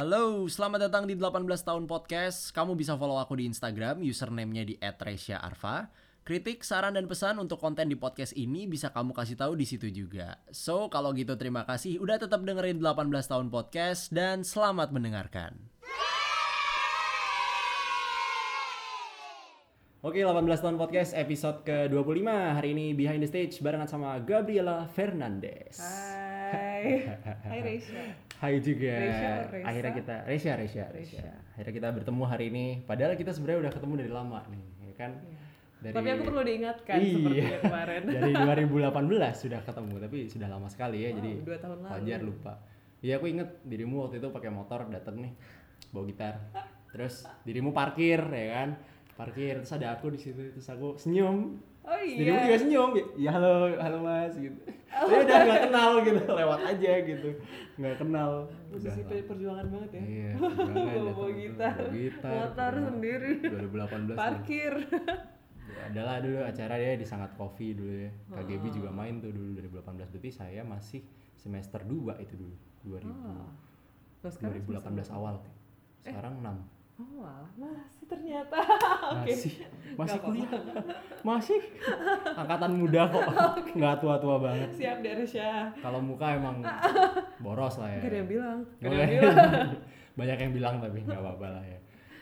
Halo, selamat datang di 18 tahun podcast. Kamu bisa follow aku di Instagram, username-nya di @resya_arfa. Kritik, saran dan pesan untuk konten di podcast ini bisa kamu kasih tahu di situ juga. So, kalau gitu terima kasih udah tetap dengerin 18 tahun podcast dan selamat mendengarkan. Oke, 18 tahun podcast episode ke-25. Hari ini behind the stage barengan sama Gabriela Fernandez. Hai. Hai Reisha. Hai juga. Resya or Resa? Akhirnya kita Resya, Resya, Resya. Akhirnya kita bertemu hari ini. Padahal kita sebenarnya udah ketemu dari lama nih, ya kan? Dari Tapi aku perlu diingatkan Iya. seperti yang kemarin. dari 2018 sudah ketemu, tapi sudah lama sekali ya. Wow, jadi dua tahun lalu. wajar lupa. Iya, aku inget dirimu waktu itu pakai motor dateng nih, bawa gitar. Terus dirimu parkir ya kan? Parkir terus ada aku di situ terus aku senyum. Oh iya. juga senyum, ya halo, halo mas gitu. Tapi udah nggak kenal gitu, lewat aja gitu, nggak kenal. Musisi Udah lah. perjuangan banget ya. Iya, Bawa gitar, gitar, motor sendiri. 2018 nih. Parkir. Ya, adalah dulu acara dia di Sangat Coffee dulu ya. KGB Oh. juga main tuh dulu 2018 berarti saya masih semester 2 itu dulu 2000 Oh. Terus sekarang 2018 awal. Sekarang 6. Oh, masih ternyata. Oke. Masih masih kuliah. Masih angkatan muda kok. Nggak tua-tua banget. Siap dari Syah. Kalau muka emang boros lah ya. Gak ada yang bilang. Gak ada yang bilang. Banyak yang bilang tapi nggak apa-apa lah ya.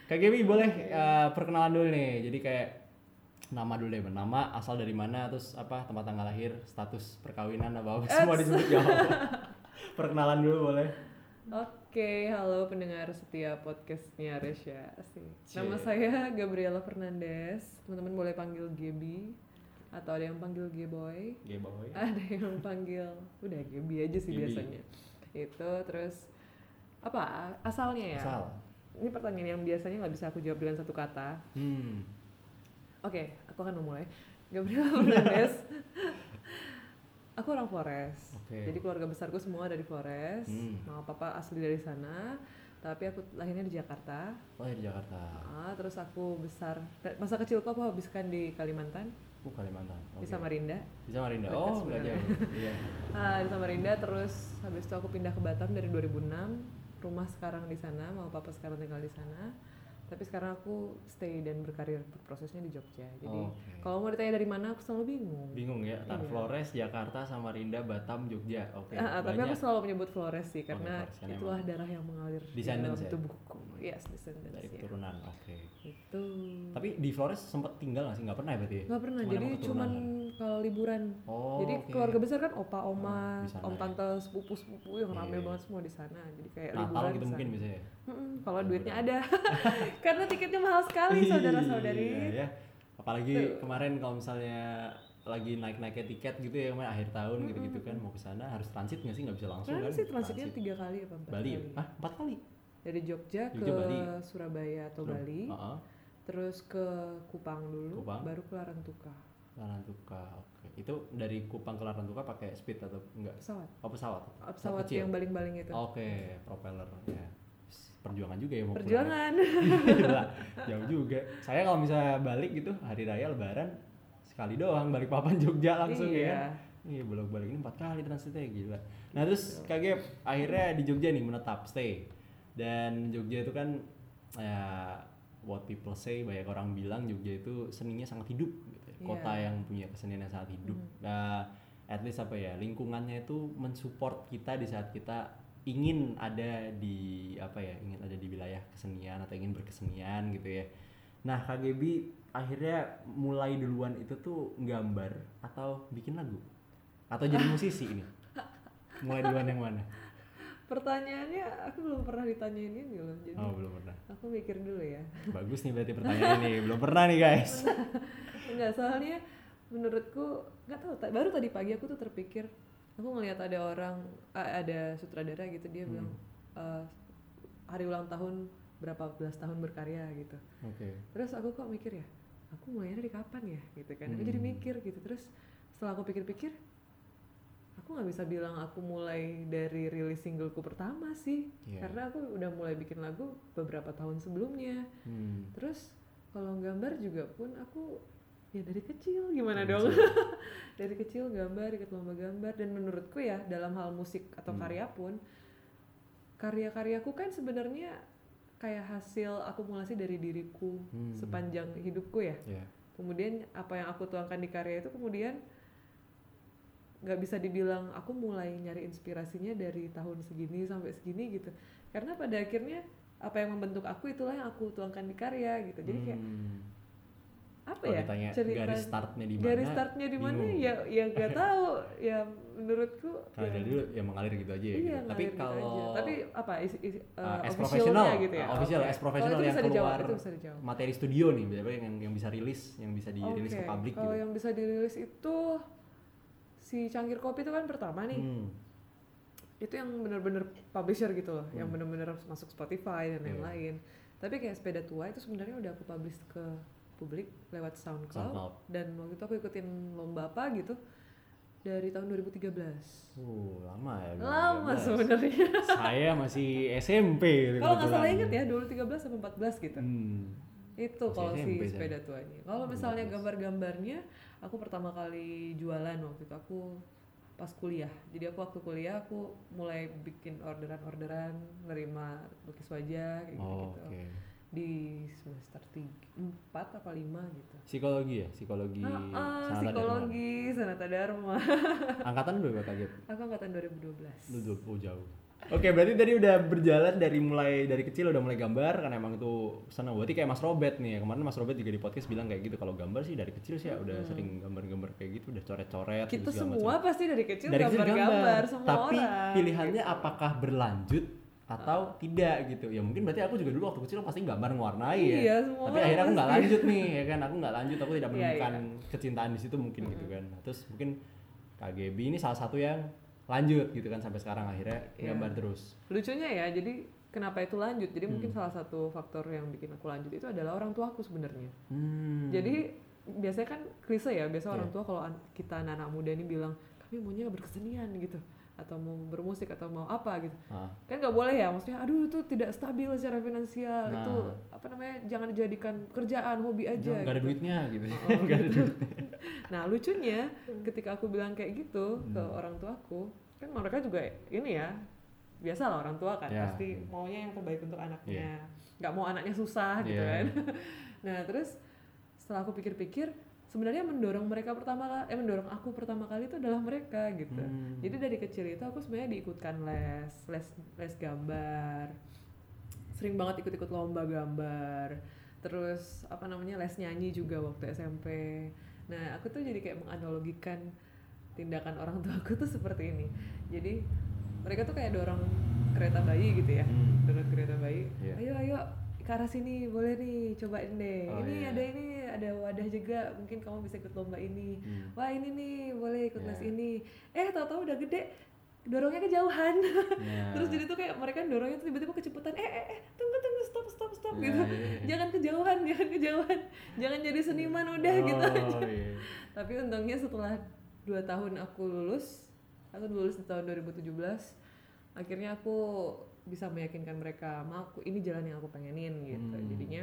KGB boleh eh, perkenalan dulu nih. Jadi kayak nama dulu deh, nama, asal dari mana, terus apa tempat tanggal lahir, status perkawinan apa apa semua disebut jawab. perkenalan dulu boleh. Oke, halo pendengar setia podcastnya Resya. Asik. Nama saya Gabriela Fernandez. Teman-teman boleh panggil Gebi atau ada yang panggil Geboy. Gay boy. ada yang panggil udah Gebi aja sih Gebi. biasanya itu terus apa asalnya ya Asal. ini pertanyaan yang biasanya nggak bisa aku jawab dengan satu kata Hmm. oke aku akan memulai Gabriela Fernandez aku orang Flores Oke. jadi keluarga besarku semua dari Flores Hmm. mama papa asli dari sana tapi aku lahirnya di Jakarta Oh di Jakarta. Ah, terus aku besar masa kecilku aku habiskan di Kalimantan Oh Kalimantan. di Oke. Samarinda Di Samarinda. Dekat Oh nggak sebenarnya. jauh. Iya. Ah, di Samarinda terus habis itu aku pindah ke Batam dari 2006 rumah sekarang di sana mau papa sekarang tinggal di sana tapi sekarang aku stay dan berkarir prosesnya di Jogja jadi Oke. kalau mau ditanya dari mana aku selalu bingung Bingung ya, Tar Iya. Flores, Jakarta, Samarinda, Batam, Jogja. Oke. Ah, ah, tapi aku selalu menyebut Flores sih karena karena itulah emang darah yang mengalir di dalam ya? tubuhku yes descendants dari ya. keturunan. Oke. itu Tapi di Flores sempat tinggal nggak sih? Nggak pernah ya berarti? ya? nggak pernah Cuman jadi cuman kalau liburan Oh, jadi oke. keluarga besar kan opa Oh, oma sana om ya. tante sepupu sepupu yang rame Iya. banget semua di sana jadi kayak Natal liburan gitu mungkin bisa ya? Kalau duitnya ada karena tiketnya mahal sekali saudara-saudari Iya, ya. Apalagi kemarin kalau misalnya lagi naik-naiknya tiket gitu ya kemarin akhir tahun gitu-gitu kan mau ke sana harus transit nggak sih nggak bisa langsung Sebenarnya kan? sih transitnya tiga kali apa empat Bali ya? kali Ah, empat kali. dari Jogja, Jogja, ke Bali. Surabaya atau Sur- Bali Heeh. terus ke Kupang dulu Kupang. baru ke Larantuka Larantuka. Oke. Itu dari Kupang ke Larantuka pakai speed atau enggak? pesawat Oh, pesawat. Pesawat kecil? yang baling-baling itu Oke, propeller ya. Perjuangan juga ya mau perjuangan Gila, jauh juga. Saya kalau misalnya balik gitu hari raya lebaran sekali doang balik papan Jogja langsung Iya. ya. kan? Iya, bolak-balik ini empat kali transitnya gila. Nah, terus kaget akhirnya di Jogja nih menetap stay. Dan Jogja itu kan ya what people say banyak orang bilang Jogja itu seninya sangat hidup gitu. Kota Iya. yang punya kesenian yang sangat hidup. Mhm. Nah, at least apa ya lingkungannya itu mensupport kita di saat kita ingin ada di apa ya ingin ada di wilayah kesenian atau ingin berkesenian gitu ya. Nah KGB akhirnya mulai duluan itu tuh gambar atau bikin lagu? Atau jadi musisi ini? Mulai duluan yang mana? Pertanyaannya aku belum pernah ditanyain ini loh jadi oh belum pernah. aku mikir dulu ya. Bagus nih berarti pertanyaan ini belum pernah nih guys. Enggak soalnya menurutku nggak tahu ta- baru tadi pagi aku tuh terpikir aku ngelihat ada orang a- ada sutradara gitu dia Hmm. bilang eh, hari ulang tahun berapa belas tahun berkarya gitu oke terus aku kok mikir ya aku mulainya dari kapan ya gitu kan aku jadi Hmm. mikir gitu terus setelah aku pikir-pikir aku nggak bisa bilang aku mulai dari rilis singleku pertama sih Iya. karena aku udah mulai bikin lagu beberapa tahun sebelumnya hmm. terus kalau gambar juga pun aku ya dari kecil gimana Dari dong kecil. dari kecil gambar ikut lomba gambar dan menurutku ya dalam hal musik atau Hmm. karya pun karya-karyaku kan sebenarnya kayak hasil akumulasi dari diriku Hmm. sepanjang hidupku ya ya kemudian apa yang aku tuangkan di karya itu kemudian nggak bisa dibilang aku mulai nyari inspirasinya dari tahun segini sampai segini gitu karena pada akhirnya apa yang membentuk aku itulah yang aku tuangkan di karya gitu jadi kayak Hmm. Apa Kalau ya ditanya cerita garis startnya di mana garis startnya di mana ya ya nggak tahu ya menurutku kalau ya, dari dulu ya mengalir gitu aja ya iya, gitu. tapi gitu kalau aja. tapi apa isi, isi, uh, uh, as officialnya professional gitu ya uh, official Oke. as professional itu yang keluar dijawab. materi studio nih berapa yang yang bisa rilis yang bisa dirilis ke Oke, publik kalau gitu yang bisa dirilis itu si cangkir kopi itu kan pertama nih Hmm. itu yang bener-bener publisher gitu loh yang Hmm. bener-bener masuk Spotify dan Iya. lain-lain tapi kayak sepeda tua itu sebenarnya udah aku publish ke publik lewat SoundCloud, SoundCloud. dan waktu itu aku ikutin lomba apa gitu dari tahun 2013 Uh, lama ya. lama 2013. sebenarnya Saya masih SMP. gitu kalau nggak salah inget ya 2013 sampai 14 gitu Hmm. itu kalau si sepeda tuanya kalau misalnya 15. gambar-gambarnya aku pertama kali jualan waktu itu aku pas kuliah jadi aku waktu kuliah aku mulai bikin orderan-orderan nerima lukis wajah kayak Oh, gitu, Oke. Di semester 3, 4 apa 5 gitu Psikologi ya, psikologi. Ah, ah, Sanata Dharma. psikologi Sanata Dharma Angkatan berapa kaget? aku angkatan 2012 Lu dua- oh jauh. Oke, berarti tadi udah berjalan dari mulai dari kecil udah mulai gambar karena emang itu seneng. Berarti kayak Mas Robert nih. Kemarin Mas Robert juga di podcast bilang kayak gitu. Kalau gambar sih dari kecil sih ya udah sering gambar-gambar kayak gitu, udah coret-coret. Hmm. kita gitu semua macam. pasti dari kecil dari kecil gambar-gambar semua Tapi orang pilihannya gitu. apakah berlanjut atau tidak gitu. Ya mungkin berarti aku juga dulu waktu kecil pasti gambar mewarnai ya. Iya, semua Tapi orang akhirnya aku nggak lanjut nih, ya kan? Aku nggak lanjut, aku tidak Iya, menemukan kecintaan di situ mungkin gitu kan. Nah, Terus mungkin KGB ini salah satu yang lanjut gitu kan sampai sekarang akhirnya Iya. gambar terus. lucunya ya jadi kenapa itu lanjut jadi mungkin Hmm. salah satu faktor yang bikin aku lanjut itu adalah orang tuaku sebenarnya Hmm. jadi biasanya kan klise ya biasa orang Iya. tua kalau kita anak-anak muda ini bilang kami maunya berkesenian gitu atau mau bermusik atau mau apa gitu Ah, kan nggak boleh ya maksudnya aduh itu tidak stabil secara finansial Nah. itu apa namanya jangan dijadikan pekerjaan hobi aja nggak ada gitu. duitnya gitu. Oh, ada gitu. duit. nah lucunya ketika aku bilang kayak gitu ke Hmm. orang tuaku kan mereka juga ini ya biasa lah orang tua kan Ya. pasti maunya yang terbaik untuk anaknya nggak mau anaknya susah gitu Iya. kan nah terus setelah aku pikir-pikir sebenarnya mendorong mereka pertama kali eh mendorong aku pertama kali itu adalah mereka gitu Hmm. jadi dari kecil itu aku sebenarnya diikutkan les les les gambar sering banget ikut-ikut lomba gambar terus apa namanya les nyanyi juga waktu SMP nah aku tuh jadi kayak menganalogikan tindakan orang tua aku tuh seperti ini jadi mereka tuh kayak dorong kereta bayi gitu ya Hmm. dorong kereta bayi Iya. ayo ayo ke arah sini boleh nih cobain deh Oh, ini iya. ada ini ada wadah juga mungkin kamu bisa ikut lomba ini Hmm. wah ini nih boleh ikut les Iya. ini eh tahu-tahu udah gede dorongnya kejauhan Ya. terus jadi tuh kayak mereka dorongnya tuh tiba-tiba kecepatan eh eh eh tunggu tunggu stop stop stop Ya, gitu iya, iya. jangan kejauhan jangan kejauhan jangan jadi seniman udah gitu Oh, aja iya. tapi untungnya setelah dua tahun aku lulus aku lulus di tahun 2017 akhirnya aku bisa meyakinkan mereka mau aku ini jalan yang aku pengenin gitu. Hmm. jadinya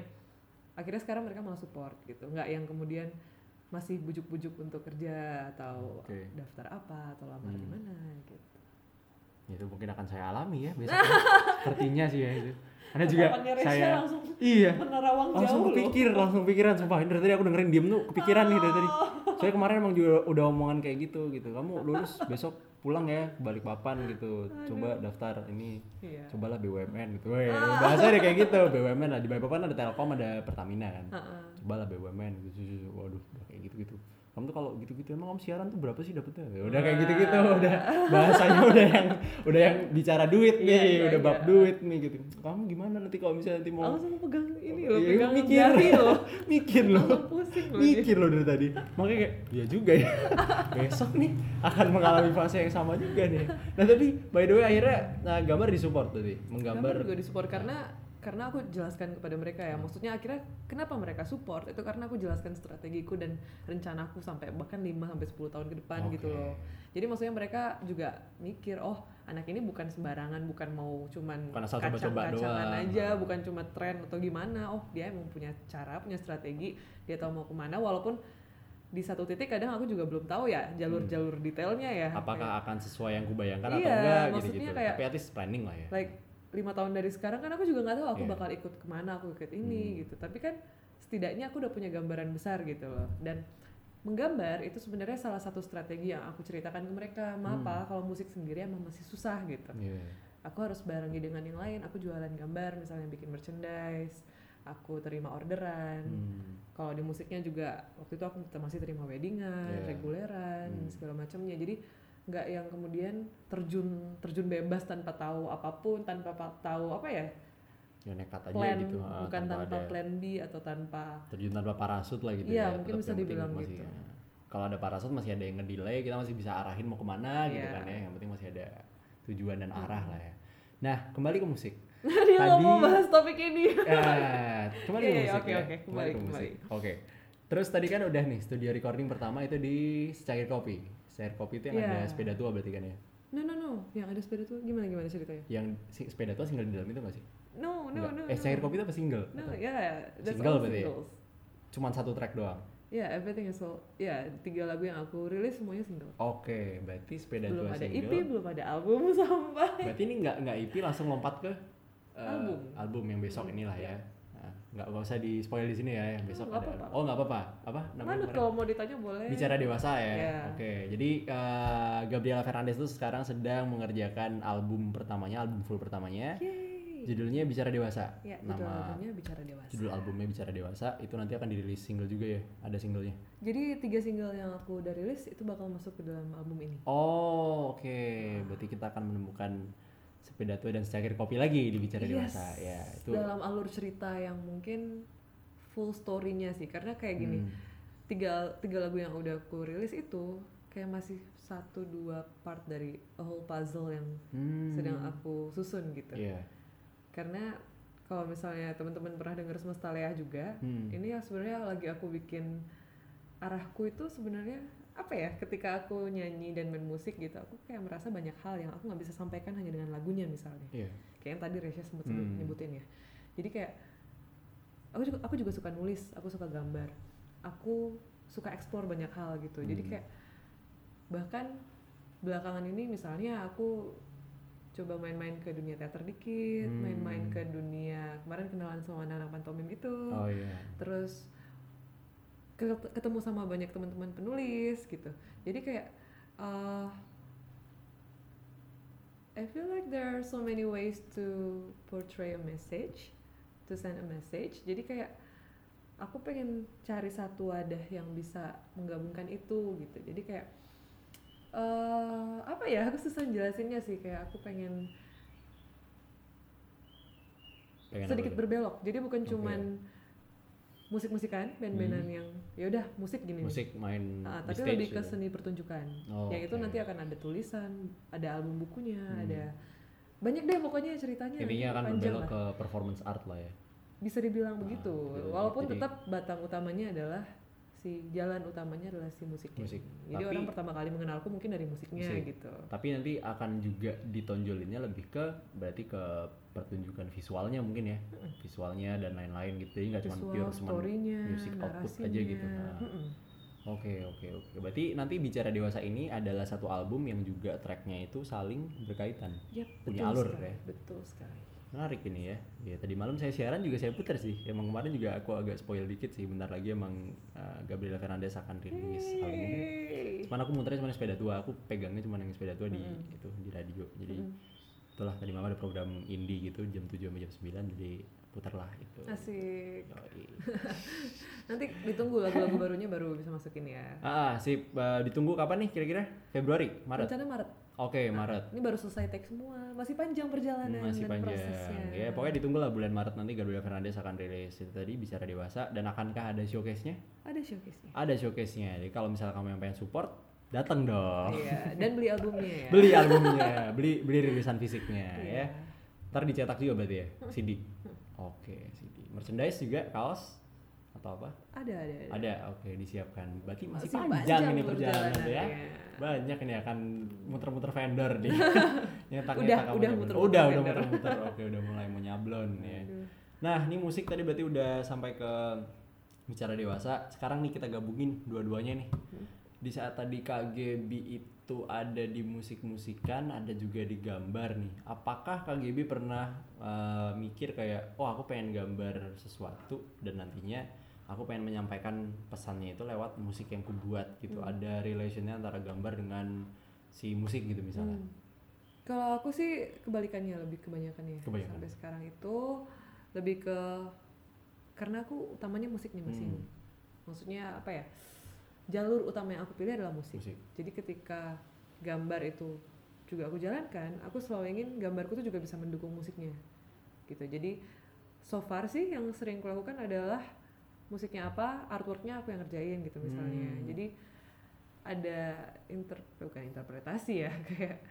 akhirnya sekarang mereka malah support gitu. Nggak yang kemudian masih bujuk-bujuk untuk kerja atau Oke. daftar apa atau lamar di Hmm. mana gitu. Itu mungkin akan saya alami ya besok sepertinya sih ya itu karena juga saya langsung iya. menerawang langsung jauh langsung pikiran sumpah ini dari tadi aku dengerin diem tuh kepikiran nih dari tadi saya kemarin emang juga udah omongan kayak gitu gitu. Kamu lulus besok pulang ya balik papan gitu. Coba daftar ini Iya. cobalah BUMN gitu. Weh, bahasa deh kayak gitu BUMN lah. Di Balikpapan ada Telkom ada Pertamina kan. Heeh. cobalah BUMN gitu. Waduh kayak gitu gitu kamu tuh kalau gitu-gitu emang kamu siaran tuh berapa sih dapetnya? Ya udah kayak gitu-gitu udah bahasanya udah yang udah yang bicara duit nih Iya, iya, udah bab iya. duit nih gitu. Kamu gimana nanti kalau misalnya nanti mau langsung pegang ini loh Iya, pegang mikir jari loh. Mikir loh. Langsung pusing loh dia. mikir loh dari tadi. Makanya kayak ya juga ya. Besok nih akan mengalami fase yang sama juga nih. Nah tapi by the way akhirnya nah, gambar disupport tadi gambar menggambar juga disupport karena karena aku jelaskan kepada mereka ya. Maksudnya akhirnya kenapa mereka support? Itu karena aku jelaskan strategiku dan rencanaku sampai bahkan 5 sampai 10 tahun ke depan gitu Oke. loh. Jadi maksudnya mereka juga mikir oh anak ini bukan sembarangan bukan mau cuman kacang-kacangan aja bukan cuma tren atau gimana. Oh dia emang punya cara punya strategi dia tahu mau ke mana. Walaupun di satu titik kadang aku juga belum tahu ya jalur-jalur detailnya ya. Apakah akan sesuai yang kubayangkan atau Iya, enggak gitu maksudnya gitu kayak- tapi at least planning lah ya. Like lima tahun dari sekarang kan aku juga nggak tahu aku Iya. bakal ikut ke mana aku ikut ini Hmm. gitu tapi kan setidaknya aku udah punya gambaran besar gitu loh dan menggambar itu sebenarnya salah satu strategi yang aku ceritakan ke mereka maaf Hmm. Kalau musik sendiri emang masih susah gitu Iya. aku harus barengi dengan yang lain aku jualan gambar misalnya bikin merchandise aku terima orderan Hmm. kalau di musiknya juga waktu itu aku masih terima weddingan Iya. reguleran Hmm. segala macamnya jadi nggak yang kemudian terjun terjun bebas tanpa tahu apa pun tanpa pa- tahu apa ya Ya nekat aja plan gitu. ah, bukan tanpa, ada plan B atau tanpa terjun tanpa parasut lah gitu Iya, ya. mungkin Tetap bisa dibilang masih- gitu. Kalau ada parasut masih ada yang ngedelay, kita masih bisa arahin mau ke mana gitu Iya. kan ya. Yang penting masih ada tujuan dan arah lah ya. Nah, kembali ke musik. dia nggak mau Tadi- bahas topik ini Eh, kembali Iya, ke iya, musik ya. oke, Kembali kembali, ke kembali. musik. Oke. Terus tadi kan udah nih studio recording pertama itu di Secair Kopi. Secair Kopi itu yang Iya. ada sepeda tua berarti kan ya? no no no yang ada sepeda tuh gimana gimana ceritanya Yang si- sepeda tua single di dalam itu gak sih? no no Enggak. no eh, no. Secair Kopi itu apa single? no ya that's Single all berarti ya? singles Cuman satu track doang. ya everything is all ya tiga lagu yang aku rilis semuanya single Oke, berarti sepeda belum tua ada single. EP belum ada album sampai Berarti ini nggak nggak EP langsung lompat ke eh, Album. album yang besok Hmm, inilah ya. Nggak nggak usah di spoil di sini ya yang besok nggak ada. apa-apa. Oh nggak apa-apa. Apa namanya? kemarin? kalau mau ditanya boleh Bicara dewasa ya. Iya. Oke, jadi eh, Gabriela Fernandez itu sekarang sedang mengerjakan album pertamanya, album full pertamanya. Yeay. Judulnya Bicara Dewasa. ya judul Nama albumnya bicara dewasa judul albumnya Bicara Dewasa itu nanti akan dirilis single juga ya. Ada singlenya. jadi tiga single yang aku udah rilis itu bakal masuk ke dalam album ini Oh, oke. Berarti kita akan menemukan sepeda tua dan secangkir kopi lagi di Bicara Yes. Dewasa. Ya, itu. dalam alur cerita yang mungkin full story-nya sih karena kayak gini Hmm. tiga tiga lagu yang udah aku rilis itu kayak masih satu dua part dari a whole puzzle yang Hmm. sedang aku susun gitu Iya. karena kalau misalnya teman-teman pernah dengar semesta Leah juga Hmm. ini ya sebenarnya lagi aku bikin arahku itu sebenarnya apa ya ketika aku nyanyi dan main musik gitu aku kayak merasa banyak hal yang aku nggak bisa sampaikan hanya dengan lagunya misalnya Iya. kayak yang tadi Resya sempat Hmm. nyebutin ya jadi kayak aku juga aku juga suka nulis aku suka gambar aku suka eksplor banyak hal gitu jadi Hmm. kayak bahkan belakangan ini misalnya aku coba main-main ke dunia teater dikit Hmm. main-main ke dunia kemarin kenalan sama anak-anak pantomim itu Oh iya. terus ketemu sama banyak teman-teman penulis gitu. Jadi kayak uh, I feel like there are so many ways to portray a message to send a message. Jadi kayak aku pengen cari satu wadah yang bisa menggabungkan itu gitu. Jadi kayak eh apa ya aku susah jelasinnya sih. Kayak aku pengen Pengen sedikit berbelok. Jadi bukan Oke. cuman musik-musikan band-bandan yang ya udah musik gini nih. musik main Ah, di tapi stage lebih ke gitu. seni pertunjukan Oh, yang itu oke. nanti akan ada tulisan ada album bukunya Hmm. ada banyak deh pokoknya ceritanya Intinya akan lah. ke performance art lah ya. bisa dibilang begitu gitu. walaupun Jadi- tetap batang utamanya adalah si jalan utamanya adalah si musiknya Musik. jadi Tapi- orang pertama kali mengenalku mungkin dari musiknya Musik. gitu Tapi nanti akan juga ditonjolinnya lebih ke berarti ke pertunjukan visualnya mungkin ya. Visualnya dan lain-lain gitu. Jadi nggak cuma pure cuma music output aja gitu. Nah. Oke oke oke. Berarti nanti bicara dewasa ini adalah satu album yang juga tracknya itu saling berkaitan. Yap, Punya betul alur sekali, ya. betul sekali Menarik ini ya. Ya tadi malam saya siaran juga saya putar sih. Emang kemarin juga aku agak spoil dikit sih. Bentar lagi emang uh, Gabriela Fernandez akan rilis album. Cuman aku muternya cuma sepeda tua. Aku pegangnya cuma yang sepeda tua di itu di radio. Jadi Mm-mm. itulah tadi malam ada program indie gitu jam 7 sampai jam 9 jadi putarlah itu. asik Yoi. nanti ditunggu lagu-lagu barunya baru bisa masukin ya Ah, ah, sip. Uh, ditunggu kapan nih kira-kira? Februari, Maret. rencana Maret Oke, Maret. ini baru selesai take semua masih panjang perjalanan Hmm, masih dan panjang. prosesnya Ya, pokoknya ditunggu lah bulan Maret nanti Gabriela Fernandez akan rilis itu tadi bicara dewasa dan akankah ada showcase-nya? ada showcase-nya Ada showcase-nya. Jadi kalau misalnya kamu yang pengen support, datang dong. iya dan beli albumnya ya Beli albumnya, beli beli rilisan fisiknya Iya. ya. Ntar dicetak juga berarti ya, CD. Oke, CD. Merchandise juga, kaos atau apa? ada ada ada Ada, oke disiapkan. Berarti masih, Masih panjang, ini perjalanan ya. Banyak ini akan muter-muter vendor nih. Nyetak Udah, kamu udah muter-muter Udah, udah muter-muter. Oke, udah mulai mau nyablon ya. Nah, ini musik tadi berarti udah sampai ke bicara dewasa. Sekarang nih kita gabungin dua-duanya nih. Hmm. Di saat tadi KGB itu ada di musik-musikan, ada juga di gambar nih. Apakah KGB pernah eh, mikir kayak, oh aku pengen gambar sesuatu dan nantinya aku pengen menyampaikan pesannya itu lewat musik yang kubuat gitu. Ada relationnya antara gambar dengan si musik gitu misalnya. Hmm. Kalau aku sih kebalikannya lebih kebanyakan ya Kebanyakan. sampai sekarang itu lebih ke karena aku utamanya musik nih masih. Hmm. Maksudnya apa ya? Jalur utama yang aku pilih adalah musik. Musik. Jadi ketika gambar itu juga aku jalankan, aku selalu ingin gambarku tuh juga bisa mendukung musiknya. Gitu. Jadi so far sih yang sering aku lakukan adalah musiknya apa, artworknya aku yang ngerjain gitu misalnya. Hmm. Jadi ada inter bukan interpretasi ya kayak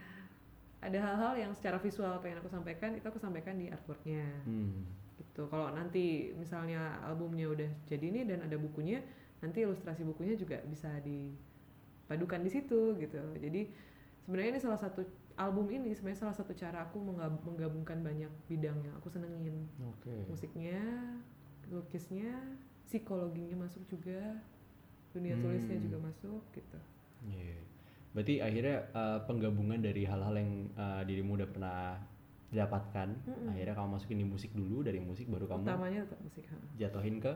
ada hal-hal yang secara visual pengen aku sampaikan itu aku sampaikan di artworknya Hmm. gitu kalau nanti misalnya albumnya udah jadi nih dan ada bukunya nanti ilustrasi bukunya juga bisa dipadukan di situ gitu jadi sebenarnya ini salah satu album ini sebenarnya salah satu cara aku menggab- menggabungkan banyak bidang yang aku senengin Oke. musiknya lukisnya psikologinya masuk juga dunia Hmm. tulisnya juga masuk gitu Iya. Berarti akhirnya eh, penggabungan dari hal-hal yang eh, dirimu udah pernah dapatkan, Mm-mm. akhirnya kamu masukin di musik dulu, dari musik baru kamu utamanya tetap musik jatuhin ke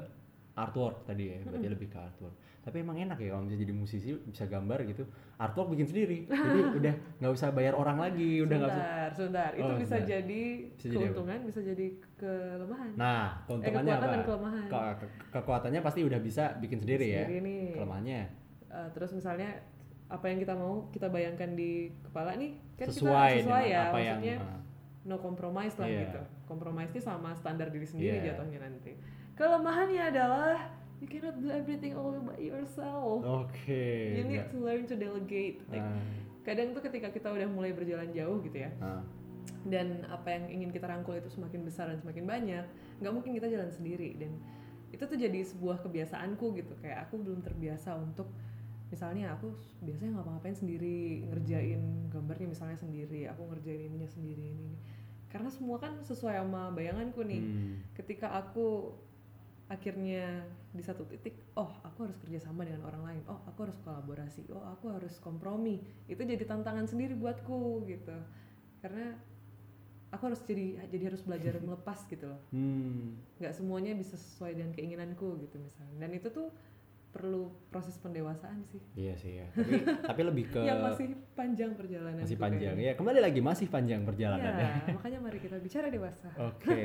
artwork tadi ya, berarti lebih ke artwork. Tapi emang enak ya kalau bisa jadi musisi bisa gambar gitu, artwork bikin sendiri, jadi udah nggak usah bayar orang lagi, udah nggak usah. sebentar, sebentar. Itu Oh, bisa sebentar. jadi Bisa jadi keuntungan, bisa jadi kelemahan. Nah, eh, keuntungannya kekuatan apa? dan kelemahan. Ke- ke- kekuatannya pasti udah bisa bikin sendiri, ya. Sendiri nih. Kelemahannya Eh, terus misalnya apa yang kita mau kita bayangkan di kepala nih kan sesuai, kita sesuai ya, apa yang maksudnya eh, no compromise lah Iya. gitu. Compromise ini sama standar diri sendiri Iya. jatuhnya nanti. Kelemahannya adalah you cannot do everything all by yourself. Oke. you need nggak- to learn to delegate. Like, ah, kadang tuh ketika kita udah mulai berjalan jauh gitu ya, ah. dan apa yang ingin kita rangkul itu semakin besar dan semakin banyak nggak mungkin kita jalan sendiri dan itu tuh jadi sebuah kebiasaanku gitu kayak aku belum terbiasa untuk misalnya aku biasanya ngapa-ngapain sendiri ngerjain gambarnya misalnya sendiri aku ngerjain ininya sendiri ini, ini. karena semua kan sesuai sama bayanganku nih Hmm. ketika aku akhirnya di satu titik oh aku harus kerjasama dengan orang lain. Oh aku harus kolaborasi. Oh aku harus kompromi. Itu jadi tantangan sendiri buatku gitu. Karena aku harus jadi jadi harus belajar melepas gitu loh. Hmm. nggak semuanya bisa sesuai dengan keinginanku gitu misalnya. Dan itu tuh perlu proses pendewasaan sih Iya sih ya. Tapi tapi lebih ke yang masih panjang perjalanan masih panjang. Ya, kembali lagi masih panjang perjalanan ya. ya makanya mari kita bicara dewasa Oke,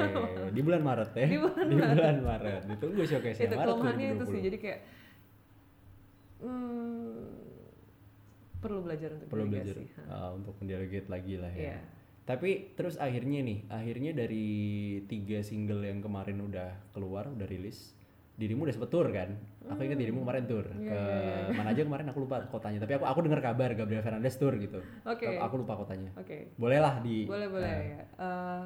di bulan Maret ya. Di bulan bulan Maret. Ditunggu showcase itu Maret kelemahannya itu sih 2020. jadi kayak hmm, perlu belajar untuk perlu belajar uh, untuk mendelegate lagi lah ya. Iya. Tapi terus akhirnya nih, akhirnya dari tiga single yang kemarin udah keluar, udah rilis, dirimu udah sempet tour kan? Aku ingat dirimu kemarin tour Iya, ke iya, iya. mana aja kemarin aku lupa kotanya. Tapi aku aku dengar kabar Gabriel Fernandez tour gitu. Oke. Aku- Aku lupa kotanya. Oke. Boleh lah di. Boleh boleh eh, ya. Eh,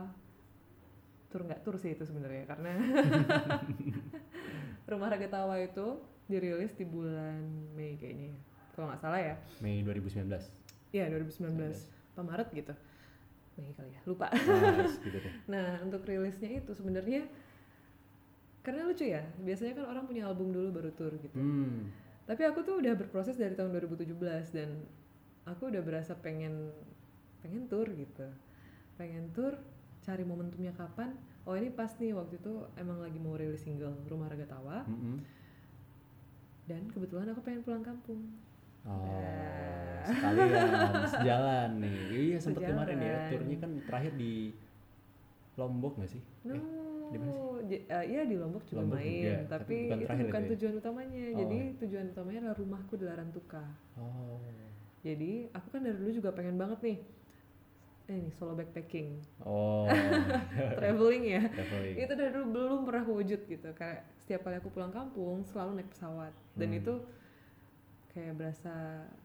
tur nggak tur sih itu sebenarnya karena Rumah Raga Tawa itu dirilis di bulan Mei kayaknya ya. Kalau nggak salah ya. Mei 2019. Iya 2019. Apa Maret gitu. Mei kali ya. Lupa. Gitu deh. Nah, untuk rilisnya itu sebenarnya karena lucu ya. Biasanya kan orang punya album dulu baru tur gitu. Hmm. Tapi aku tuh udah berproses dari tahun 2017 dan aku udah berasa pengen pengen tur gitu. Pengen tur, cari momentumnya kapan. Oh ini pas nih waktu itu emang lagi mau rilis single Rumah Raga Tawa Mm-mm. dan kebetulan aku pengen pulang kampung. Oh, Nah. sekalian sejalan nih. Iya sempet kemarin ya, turnya kan terakhir di Lombok nggak sih? No, Eh, di mana j- eh, iya di Lombok juga Lombok main, juga, tapi tapi, bukan itu bukan itu ya? tujuan utamanya. Oh. Jadi tujuan utamanya adalah rumahku di Larantuka. Oh. Jadi aku kan dari dulu juga pengen banget nih, eh, ini solo backpacking, Oh. traveling ya. Traveling. itu dari dulu belum pernah wujud gitu kayak setiap kali aku pulang kampung selalu naik pesawat dan Hmm. itu kayak berasa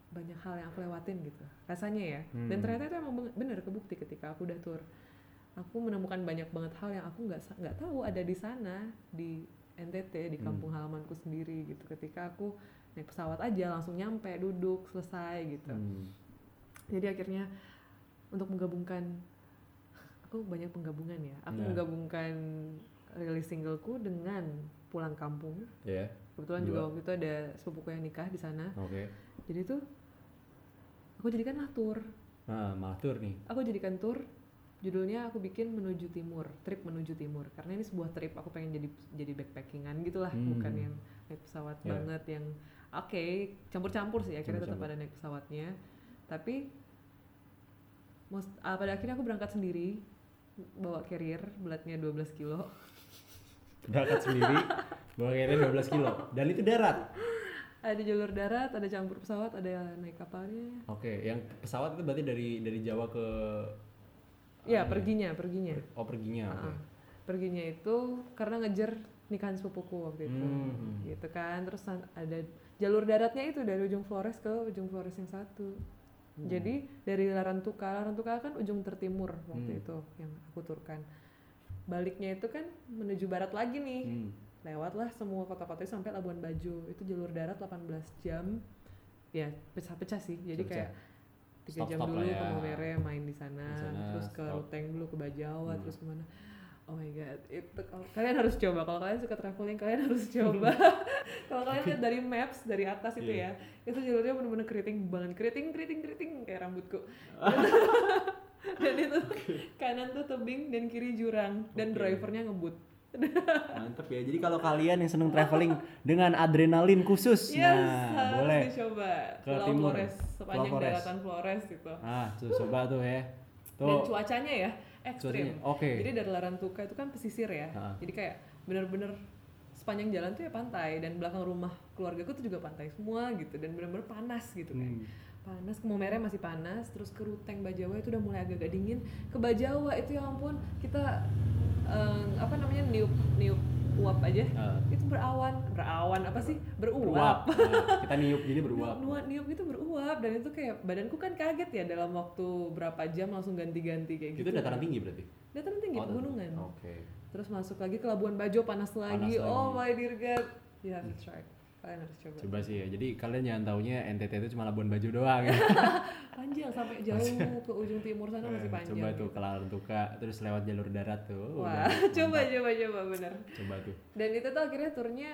banyak hal yang aku lewatin gitu rasanya ya dan Hmm. ternyata itu emang ben- bener kebukti ketika aku udah tur aku menemukan banyak banget hal yang aku nggak nggak tahu ada di sana di NTT di Hmm. kampung halamanku sendiri gitu ketika aku naik pesawat aja langsung nyampe duduk selesai gitu Hmm. jadi akhirnya untuk menggabungkan aku banyak penggabungan ya aku Nah. menggabungkan rilis singleku dengan pulang kampung Ya, kebetulan Dua. juga waktu itu ada sepupuku yang nikah di sana oke. jadi tuh aku jadikanlah tour Nah, malah tour nih. aku jadikan tour judulnya aku bikin menuju timur trip menuju timur karena ini sebuah trip aku pengen jadi jadi backpackingan gitulah Hmm. bukan yang naik pesawat Ya. banget yang oke campur-campur sih akhirnya tetap Campur-campur. ada naik pesawatnya tapi most- ah, pada akhirnya aku berangkat sendiri bawa carrier beratnya 12 kilo Berangkat sendiri, bawa kayaknya 12 kilo. Dan itu darat. ada jalur darat ada campur pesawat ada naik kapalnya Oke, yang pesawat itu berarti dari dari Jawa ke ya perginya perginya Oh, perginya. oke. Ah, perginya itu karena ngejar nikahan sepupuku waktu itu Hmm. gitu kan terus ada jalur daratnya itu dari ujung Flores ke ujung Flores yang satu Hmm. jadi dari Larantuka Larantuka kan ujung tertimur waktu Hmm. itu yang aku turkan baliknya itu kan menuju barat lagi nih Hmm. lewatlah semua kota-kota sampai Labuan Bajo itu jalur darat 18 jam ya pecah-pecah sih jadi Pecah-pecah. kayak tiga jam dulu ya. ke Momere main di sana, terus ke stop. Ruteng dulu ke Bajawa Hmm. terus ke mana oh my god itu kalian harus coba kalau kalian suka traveling kalian harus coba kalau kalian lihat dari maps dari atas itu Iya. ya itu jalurnya bener-bener keriting banget keriting keriting keriting kayak rambutku dan itu kanan tuh tebing dan kiri jurang dan Oke. drivernya ngebut Mantep ya. Jadi kalau kalian yang seneng traveling dengan adrenalin khusus, Yes, nah harus boleh. dicoba. Ke Pulau timur. Flores, sepanjang Pulau Flores. daratan Flores itu. Ah, tuh coba tuh ya. Dan Tuh. cuacanya ya ekstrim. Oke. Jadi dari Larantuka itu kan pesisir ya. Ah. Jadi kayak bener-bener sepanjang jalan tuh ya pantai dan belakang rumah keluargaku tuh juga pantai semua gitu dan bener-bener panas gitu kan. Hmm. Panas ke Momere masih panas, terus ke Ruteng Bajawa itu udah mulai agak-agak dingin. Ke Bajawa itu ya ampun, kita eh, apa namanya niup niup uap aja. Ah. Itu berawan, berawan apa sih? beruap. Beruap. Nah, kita niup jadi beruap. Niup, niup itu beruap dan itu kayak badanku kan kaget ya dalam waktu berapa jam langsung ganti-ganti kayak Itu gitu. dataran tinggi berarti? Dataran tinggi, Oh, pegunungan. Oke. Terus masuk lagi ke Labuan Bajo panas lagi. lagi. Oh my dear God. You have to try. Kalian harus coba. Coba sih ya. Jadi kalian jangan taunya NTT itu cuma Labuan Bajo doang ya. Panjang sampai jauh ke ujung timur sana masih Eh, panjang. Coba tuh ke Larantuka terus lewat jalur darat tuh. Wah, Udah, coba mantap. coba coba bener. Coba tuh. Dan itu tuh akhirnya turnya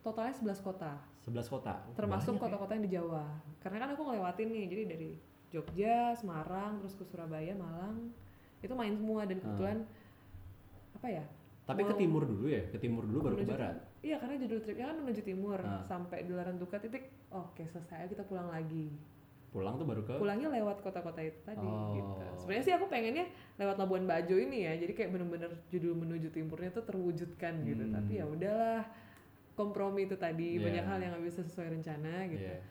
totalnya 11 kota. 11 kota. Oh, termasuk ya. kota-kota yang di Jawa. Karena kan aku ngelewatin nih, jadi dari Jogja, Semarang, terus ke Surabaya, Malang, itu main semua dan kebetulan apa ya? Tapi ke timur dulu ya, ke timur dulu baru ke menuju- barat. Iya, karena judul tripnya kan menuju timur Ah. sampai di Larantuka titik. Oke, selesai kita pulang lagi. Pulang tuh baru ke Pulangnya lewat kota-kota itu tadi Oh. gitu. Sebenarnya sih aku pengennya lewat Labuan Bajo ini ya. Jadi kayak bener-bener judul menuju timurnya tuh terwujudkan gitu. Hmm. Tapi ya udahlah kompromi itu tadi Iya. banyak hal yang nggak bisa sesuai rencana gitu. Iya.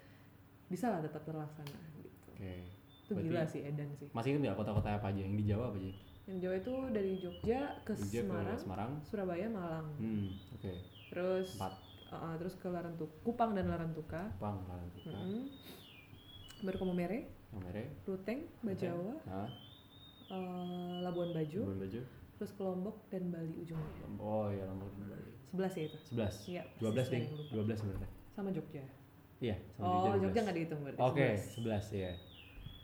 Bisa lah tetap terlaksana gitu. Oke. Itu Berarti- gila sih Edan sih. Masih ingat nggak kota-kota apa aja yang di Jawa apa aja? Yang Jawa itu dari Jogja ke Jogja Semarang, ke Semarang. Surabaya, Malang. Hmm, oke. Terus Empat. uh, terus ke Larantuka, Kupang dan Larantuka. Kupang, Larantuka, Mm-mm. Baru ke Momere, Nomere, Ruteng, Bajawa, uh, Labuan Bajo, Labuan Bajo. terus ke Lombok dan Bali ujungnya. Oh iya, Lombok dan Bali. 11 ya itu. 11. Iya, 12 persis, ding. lupa. 12 sebenarnya. Sama Jogja. Iya, sama oh, Jogja. Jogja 12. nggak dihitung berarti. Oke, 11. 11 ya.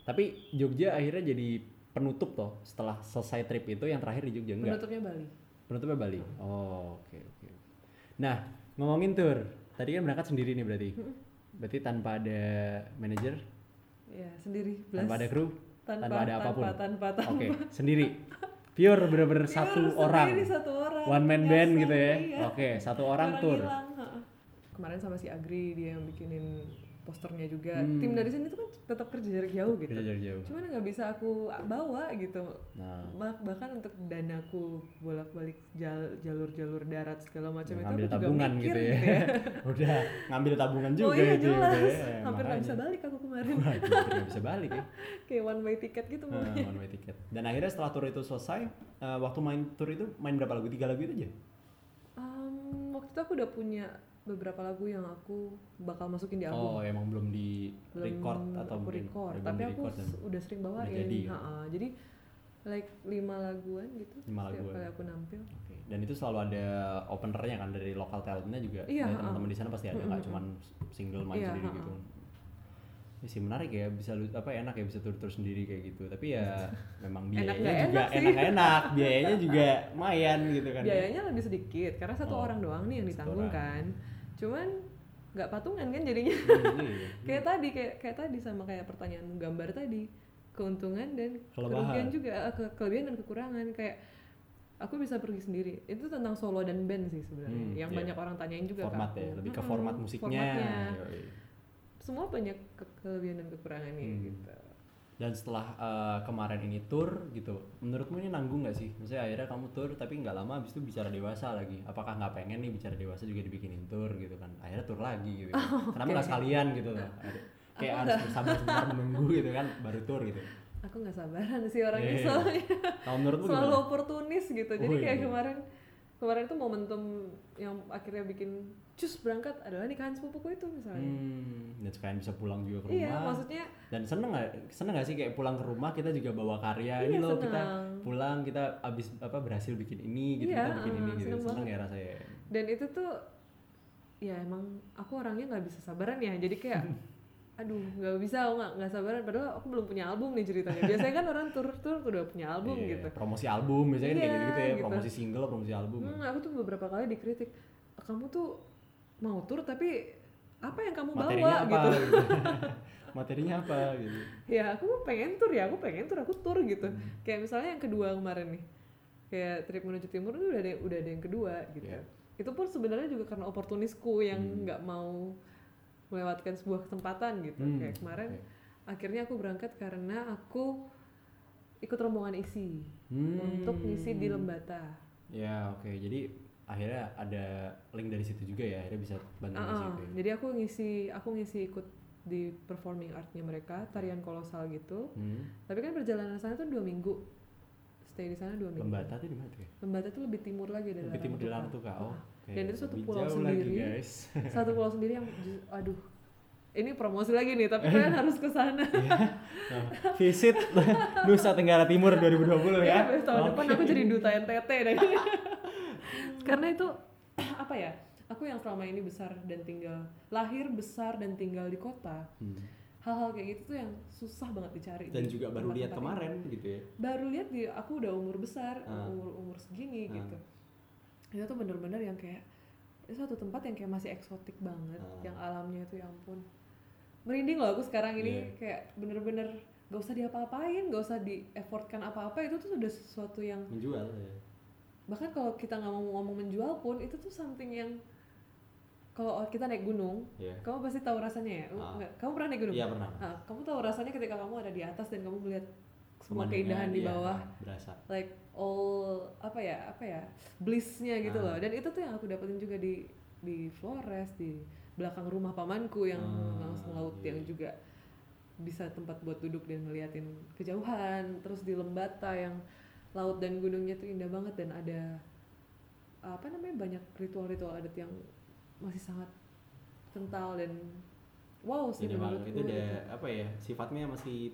Tapi Jogja akhirnya jadi penutup toh setelah selesai trip itu yang terakhir di Jogja enggak? Penutupnya Bali. Penutupnya Bali. Oh, oke oke. Nah, ngomongin tour. Tadi kan berangkat sendiri nih berarti. Berarti tanpa ada manajer, Ya, sendiri. Blas. tanpa ada kru, tanpa, tanpa ada apa pun. Tanpa, tanpa, tanpa. Oke, sendiri. Pure bener-bener satu Sendiri, orang. satu orang. One man Biasa, band gitu ya. iya. Oke, satu orang tour. hilang, heeh. Kemarin sama si Agri dia yang bikinin posternya juga. Hmm. Tim dari sini tuh kan tetap kerja jarak jauh gitu. Kita jauh-jauh. Cuman nggak bisa aku bawa gitu. Nah, Bah- bahkan untuk danaku bolak-balik jal- jalur-jalur darat segala macam itu aku juga tabungan mikir gitu ya. Udah ngambil tabungan juga oh iya itu jelas. gitu ya. Hampir nggak bisa balik aku kemarin. Nggak bisa balik ya. Kayak one way ticket gitu Nah, one way ticket. Dan akhirnya setelah tour itu selesai, eh, waktu main tour itu main berapa lagu? Tiga lagu itu aja? Um, waktu itu aku udah punya beberapa lagu yang aku bakal masukin di album. Oh, emang belum di belum record atau aku record belum tapi aku record dan s- udah sering bawain jadi ya? Jadi like lima laguan gitu Lima setiap laguan. kali aku nampil Oke. Dan itu selalu ada openernya kan dari lokal talentnya juga. Iya, ha-ha. teman-teman di sana pasti ada, nggak cuman single main Iya, sendiri ha-ha. gitu. Ini sih menarik ya, bisa lu apa enak ya bisa tur-tur sendiri kayak gitu. Tapi ya memang biayanya juga enak sih. enak-enak, biayanya juga lumayan gitu kan. ya. biayanya lebih sedikit karena satu Oh, orang doang nih yang ditanggung kan cuman nggak patungan kan jadinya Hmm, iya. kayak tadi kayak kayak tadi sama kayak pertanyaan gambar tadi keuntungan dan Kelebihan. kerugian juga eh, ke, kelebihan dan kekurangan kayak aku bisa pergi sendiri itu tentang solo dan band sih sebenarnya Hmm, yang iya. banyak orang tanyain juga format ya lebih ke format musiknya formatnya. Semua banyak ke- kelebihan dan kekurangannya Hmm. gitu dan setelah eh, kemarin ini tour gitu menurutmu ini nanggung nggak sih? Maksudnya akhirnya kamu tour tapi nggak lama habis itu bicara dewasa lagi. Apakah nggak pengen nih bicara dewasa juga dibikinin tour gitu kan? Akhirnya tour lagi gitu. Kenapa nggak sekalian gitu? Loh kayak Aku harus bersabar sebentar menunggu gitu kan baru tour gitu. Aku nggak sabaran sih orangnya Iya. soalnya menurutmu selalu gimana? oportunis gitu. Jadi Oh, kayak iya. kemarin kemarin tuh momentum yang akhirnya bikin cus berangkat adalah nikahan sepupuku itu misalnya hmm, dan sekalian bisa pulang juga ke rumah iya maksudnya dan seneng nggak seneng nggak sih kayak pulang ke rumah kita juga bawa karya Iya, ini loh kita seneng. pulang kita abis apa berhasil bikin ini gitu Iya, kita bikin ini uh, gitu seneng seneng banget. ya rasanya dan itu tuh ya emang aku orangnya nggak bisa sabaran ya jadi kayak aduh nggak bisa aku nggak nggak sabaran. Padahal aku belum punya album nih ceritanya. Biasanya kan orang tur tur udah punya album Iya, gitu. promosi album biasanya kan kayak Iya, gitu, gitu ya gitu. promosi single promosi album. Hmm, aku tuh beberapa kali dikritik kamu tuh mau tur tapi apa yang kamu materinya bawa apa gitu. gitu, materinya apa gitu. Ya aku pengen tur ya aku pengen tur aku tur gitu. Hmm. kayak misalnya yang kedua kemarin nih kayak trip menuju timur itu udah ada udah ada yang kedua gitu. Iya. itu pun sebenarnya juga karena oportunisku yang Hmm. nggak mau melewatkan sebuah kesempatan gitu Hmm, kayak kemarin oke. akhirnya aku berangkat karena aku ikut rombongan isi Hmm. untuk ngisi di Lembata ya oke jadi akhirnya ada link dari situ juga ya akhirnya bisa bantu Ah, ah. situ ya. jadi aku ngisi aku ngisi ikut di performing artnya mereka tarian kolosal gitu Hmm. tapi kan perjalanan sana tuh dua minggu stay di sana dua minggu Lembata tuh di mana tuh ya Lembata tuh lebih timur lagi dari lebih timur di Larang tuh kak oh Dan itu satu pulau lagi, sendiri. guys satu pulau sendiri yang aduh ini promosi lagi nih tapi kalian harus ke sana Nah, visit Nusa Tenggara Timur 2020 ya ya tahun Oke. depan aku jadi duta NTT deh karena itu apa ya aku yang selama ini besar dan tinggal lahir besar dan tinggal di kota Hmm. hal-hal kayak gitu tuh yang susah banget dicari dan juga baru lihat kemarin gitu ya baru lihat di aku udah umur besar Ah. umur umur segini Ah. gitu itu tuh bener-bener yang kayak itu satu tempat yang kayak masih eksotik banget Ah. yang alamnya itu ya ampun merinding loh aku sekarang ini Iya. kayak bener-bener gak usah diapa-apain gak usah di effortkan apa-apa itu tuh sudah sesuatu yang menjual ya bahkan kalau kita nggak mau ngomong menjual pun itu tuh something yang kalau kita naik gunung ya kamu pasti tahu rasanya ya Ah. Kamu pernah naik gunung iya pernah Ah, kamu tahu rasanya ketika kamu ada di atas dan kamu melihat semua keindahan di iya, bawah. berasa. Like all apa ya apa ya blissnya gitu Ah. loh dan itu tuh yang aku dapetin juga di di Flores di belakang rumah pamanku yang Ah, langsung laut iya. yang juga bisa tempat buat duduk dan ngeliatin kejauhan. Terus di Lembata yang laut dan gunungnya tuh indah banget dan ada apa namanya banyak ritual-ritual adat yang masih sangat kental dan wow sih menurutku itu udah apa ya sifatnya masih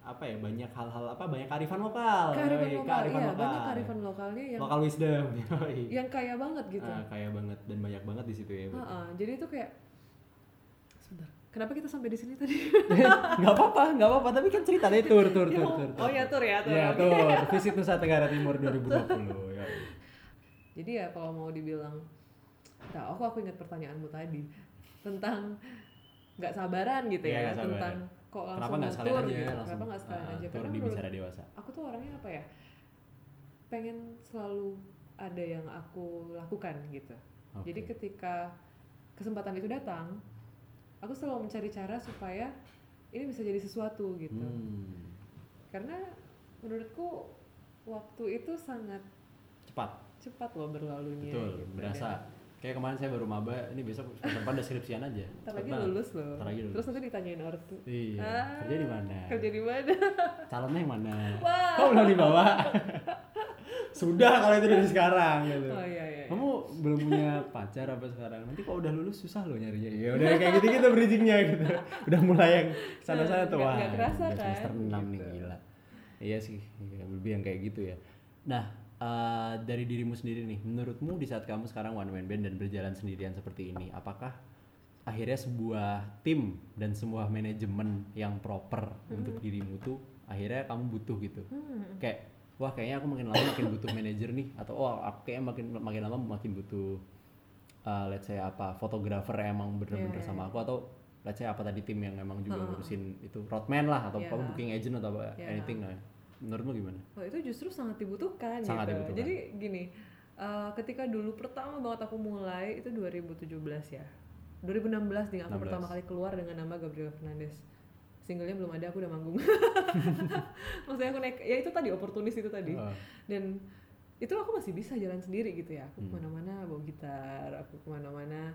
apa ya banyak hal-hal apa banyak kearifan lokal kearifan Yoi, lokal kearifan iya lokal. banyak kearifan lokalnya yang lokal wisdom yoi. yang kaya banget gitu ah, kaya banget dan banyak banget di situ ya. Ha-ha, jadi itu kayak sebentar. Kenapa kita sampai di sini tadi? nggak apa-apa nggak apa-apa tapi kan cerita deh tur tur Ya, tur oh, tur oh ya tur ya tur. ya tur visit Nusa Tenggara Timur 2020 yoi. Jadi ya kalau mau dibilang, nah aku aku ingat pertanyaanmu tadi tentang nggak sabaran gitu Iya, ya nggak sabaran. Kok langsung kenapa nggak sekalian aja gitu. langsung Kenapa nggak sekalian ah, aja? Karena di bicara dewasa aku tuh orangnya apa ya? Pengen selalu ada yang aku lakukan gitu. Oke. Jadi ketika kesempatan itu datang, aku selalu mencari cara supaya ini bisa jadi sesuatu gitu. Hmm, Karena menurutku waktu itu sangat cepat cepat loh berlalunya. betul gitu. berasa Dan kayak kemarin saya baru maba ini besok depan udah skripsian aja Ntar Cepet lagi lulus loh. Ntar lagi lulus. Terus nanti ditanyain ortu. iya Ah, kerja di mana Kerja di mana? calonnya yang mana Wah. kok belum dibawa sudah kalau itu dari sekarang gitu Oh iya iya. iya. kamu belum punya pacar apa sekarang nanti kalau udah lulus susah loh nyarinya ya udah kayak gitu gitu bridgingnya gitu udah mulai yang sana sana tuh Nggak- wah nggak kerasa udah kan, semester 6 nih gitu. gila iya sih iya, lebih yang kayak gitu ya nah eh, dari dirimu sendiri nih menurutmu di saat kamu sekarang one man band dan berjalan sendirian seperti ini apakah akhirnya sebuah tim dan sebuah manajemen yang proper untuk dirimu tuh akhirnya kamu butuh gitu? Hmm. kayak wah kayaknya aku makin lama makin butuh manajer nih atau oh aku kayaknya makin makin lama makin butuh uh, let's say apa fotografer emang bener-bener iya, sama aku atau let's say apa tadi tim yang emang juga ngurusin itu roadman lah atau apa booking agent atau apa Iya. anything lah menurutmu gimana Oh itu justru sangat dibutuhkan Sangat gitu. dibutuhkan. Jadi gini, eh, ketika dulu pertama banget aku mulai itu 2017 ya. 2016 nih aku 16. pertama kali keluar dengan nama Gabriel Fernandez. Singlenya belum ada, aku udah manggung. Maksudnya aku naik, ya itu tadi oportunis itu tadi. Uh, Dan itu aku masih bisa jalan sendiri gitu ya. Aku Hmm. ke mana-mana bawa gitar, aku ke mana-mana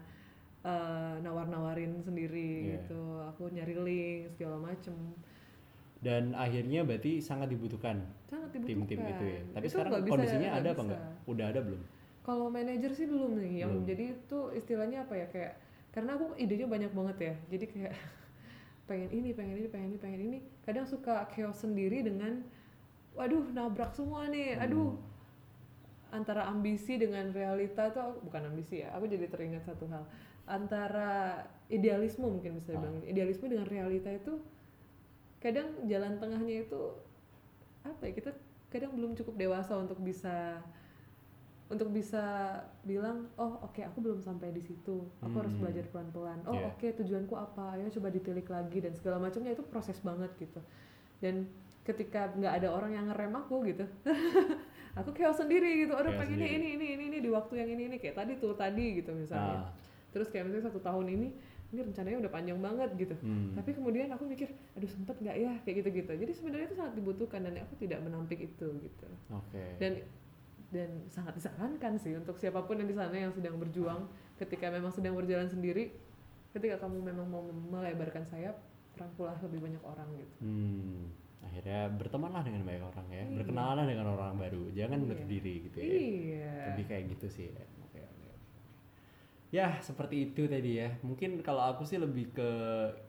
eh, nawar-nawarin sendiri Iya. gitu. Aku nyari link segala macem. Dan akhirnya berarti sangat dibutuhkan tim-tim itu ya. Tapi Itu sekarang bisa- kondisinya ada apa enggak udah ada belum? Kalau manajer sih belum nih, yang Belum. jadi itu istilahnya apa ya kayak karena aku idenya banyak banget ya, jadi kayak pengen ini, pengen ini, pengen ini, pengen ini. Kadang suka chaos sendiri dengan, waduh nabrak semua nih, Hmm. aduh. Antara ambisi dengan realita tuh bukan ambisi ya, aku jadi teringat satu hal. Antara idealisme mungkin bisa Ah. dibilang idealisme dengan realita itu kadang jalan tengahnya itu apa ya kita kadang belum cukup dewasa untuk bisa untuk bisa bilang oh oke aku belum sampai di situ. Aku harus Hmm. belajar pelan-pelan. Oh Yeah. oke tujuanku apa? Ayo coba ditilik lagi dan segala macamnya. Itu proses banget gitu. Dan ketika nggak ada orang yang ngerem aku gitu aku chaos sendiri gitu. Aduh Chaos pengennya sendiri. ini ini ini ini di waktu yang ini ini. Kayak tadi tuh tadi gitu misalnya. Ah, terus kayak misalnya satu tahun ini ini rencananya udah panjang banget gitu hmm. tapi kemudian aku mikir aduh sempet nggak ya kayak gitu-gitu jadi sebenarnya itu sangat dibutuhkan dan aku tidak menampik itu gitu oke dan dan sangat disarankan sih untuk siapa pun yang di sana yang sedang berjuang ketika memang sedang berjalan sendiri ketika kamu memang mau melebarkan sayap rangkulah lebih banyak orang gitu Hmm, akhirnya bertemanlah dengan banyak orang ya, Iya. berkenalan dengan orang baru, jangan Iya. menutup diri gitu ya. iya Lebih kayak gitu sih. Ya. Seperti itu tadi ya. Mungkin kalau aku sih lebih ke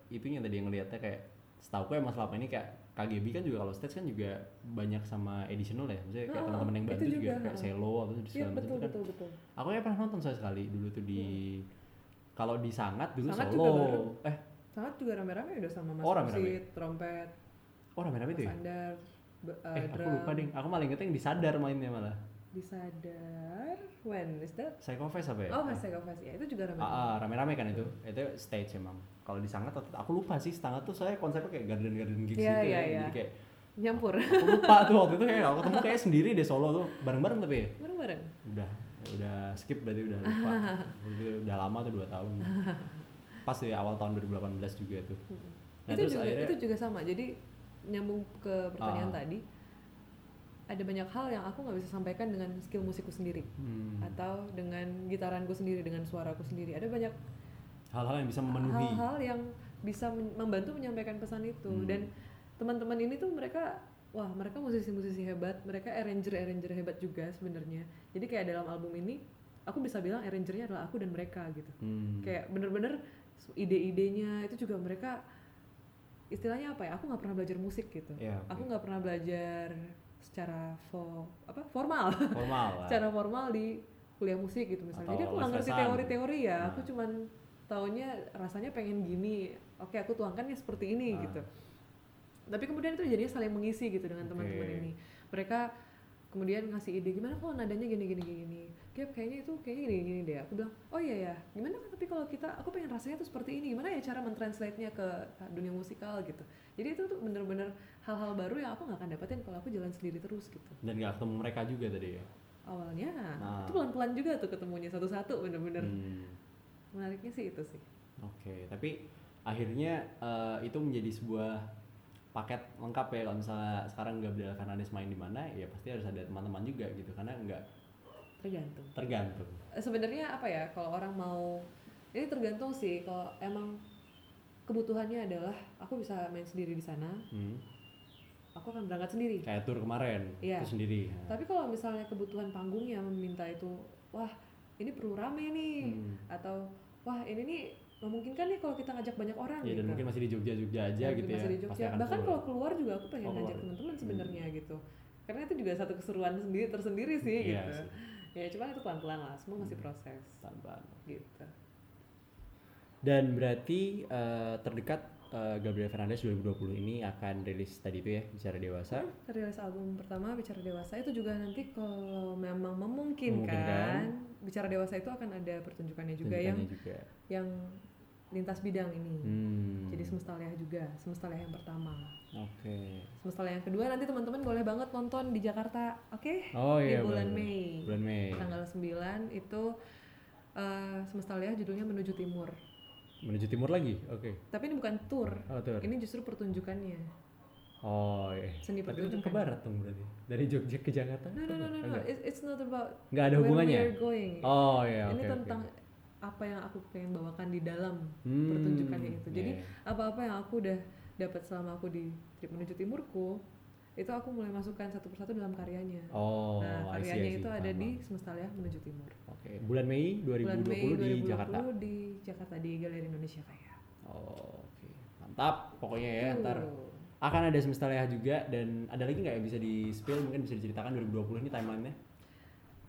itunya tadi yang ngeliatnya kayak setahu emang selama ini kayak KGB kan juga kalau stage kan juga banyak sama additional ya. Maksudnya kayak Oh, teman-teman yang itu bantu juga, juga, kayak selo atau iya segala macam betul itu kan. betul betul Aku ya pernah nonton saya sekali dulu tuh di kalau di Sangat dulu Sangat solo. juga baru. Eh, sangat juga rame-rame udah sama mas Oh, rame-rame. musik trompet oh rame-rame itu ya? andar be- uh, Eh, aku drum lupa deh. Aku malah ingetnya yang disadar mainnya malah. Disadar when is that Psychoface apa ya? oh mas Segafest ya itu juga Ah, rame-rame ah, rame-rame kan itu. Itu stage emang. Kalau di Sangat aku lupa sih Sangat tuh saya konsepnya kayak garden-garden gigs Iya, gitu iya, ya. iya. Jadi kayak nyampur aku lupa tuh waktu itu kayak aku ketemu kayak sendiri deh solo tuh bareng-bareng tapi ya. bareng-bareng Udah udah skip berarti udah lupa. udah, udah lama tuh 2 tahun. Pas di awal tahun 2018 juga tuh. Nah, itu terus juga akhirnya- itu juga sama jadi nyambung ke pertanyaan Ah. tadi ada banyak hal yang aku nggak bisa sampaikan dengan skill musikku sendiri Hmm, atau dengan gitaranku sendiri dengan suaraku sendiri ada banyak hal-hal yang bisa memenuhi. hal-hal yang bisa membantu menyampaikan pesan itu Hmm. dan teman-teman ini tuh mereka wah mereka musisi-musisi hebat mereka arranger-arranger hebat juga sebenarnya jadi kayak dalam album ini aku bisa bilang arrangernya adalah aku dan mereka gitu Hmm. kayak bener-bener ide-idenya itu juga mereka istilahnya apa ya aku nggak pernah belajar musik gitu Ya, aku oke. nggak pernah belajar secara fo apa formal. Formal lah. secara formal di kuliah musik gitu misalnya. Atau jadi aku nggak ngerti teori-teori ya. Aku Nah. cuman taunya rasanya pengen gini. Oke aku tuangkannya seperti ini Ah. gitu. Tapi kemudian itu jadinya saling mengisi gitu dengan teman-teman Oke. ini. Mereka kemudian ngasih ide gimana kalau nadanya gini gini gini. Gap kayaknya itu kayaknya gini gini deh. Aku bilang oh iya ya gimana tapi kalau kita aku pengen rasanya tuh seperti ini. Gimana ya cara mentranslate-nya ke dunia musikal gitu. Jadi itu tuh bener-bener hal-hal baru yang aku nggak akan dapetin kalau aku jalan sendiri terus gitu Dan gak ketemu mereka juga tadi ya. awalnya Nah. itu pelan-pelan juga tuh ketemunya satu-satu bener-bener Hmm. menariknya sih itu sih Oke, tapi akhirnya eh, itu menjadi sebuah paket lengkap ya kalau misalnya sekarang Gabriel Fernandes main di mana ya pasti harus ada teman-teman juga gitu karena nggak tergantung tergantung. Eh, sebenarnya apa ya kalau orang mau ini tergantung sih kalau emang kebutuhannya adalah aku bisa main sendiri di sana Hmm. Aku akan berangkat sendiri Kayak tour kemarin Iya. itu sendiri. Tapi kalau misalnya kebutuhan panggungnya meminta itu wah ini perlu rame nih Hmm. atau wah ini nih memungkinkan nih kalau kita ngajak banyak orang Ya, gitu dan mungkin masih di Jogja Jogja aja Mungkin gitu ya. masih di pasti Jogja. Bahkan kalau keluar juga aku pengen Oh, ngajak teman-teman Hmm. sebenarnya gitu. Karena itu juga satu keseruan sendiri tersendiri sih Iya gitu. sih. Ya cuma itu pelan-pelan lah, semua masih Hmm. proses Pelan-pelan. gitu. Dan berarti eh, terdekat eh, Gabriel Fernandez 2020 ini akan rilis tadi itu ya bicara dewasa. rilis album pertama bicara dewasa itu juga nanti kalau memang memungkinkan, Memungkinkan. bicara dewasa itu akan ada pertunjukannya juga yang juga. yang lintas bidang ini Hmm. jadi semesta Leah juga semesta Leah yang pertama Oke. semesta Leah yang kedua nanti teman-teman boleh banget nonton di Jakarta oke Oh di iya bulan boleh. Mei Bulan Mei. tanggal 9 itu eh, semesta Leah judulnya menuju timur Menuju timur lagi. Oke. tapi ini bukan tour Oh, tuh. ini justru pertunjukannya Oh iya. Seni Tapi pertunjukan. ke barat dong berarti. Dari Jogja ke Jakarta. no no no no, no. It- it's not about Nggak ada where hubungannya. we're going Oh iya oke. ini tentang apa yang aku pengen bawakan di dalam Hmm, pertunjukannya itu. Jadi iya. apa-apa yang aku udah dapat selama aku di trip menuju timurku, itu aku mulai masukkan satu persatu dalam karyanya. Oh, nah, I see, I karyanya see. itu ada di. Semesta Leah menuju timur. Oke, bulan Mei 2020 Bulan Mei di 2020 Jakarta. di Jakarta di Galeri Indonesia Kaya. Oh, oke. Mantap. Pokoknya ya ntar akan ada semesta leha juga dan ada lagi nggak yang bisa di spill mungkin bisa diceritakan 2020 ini timelinenya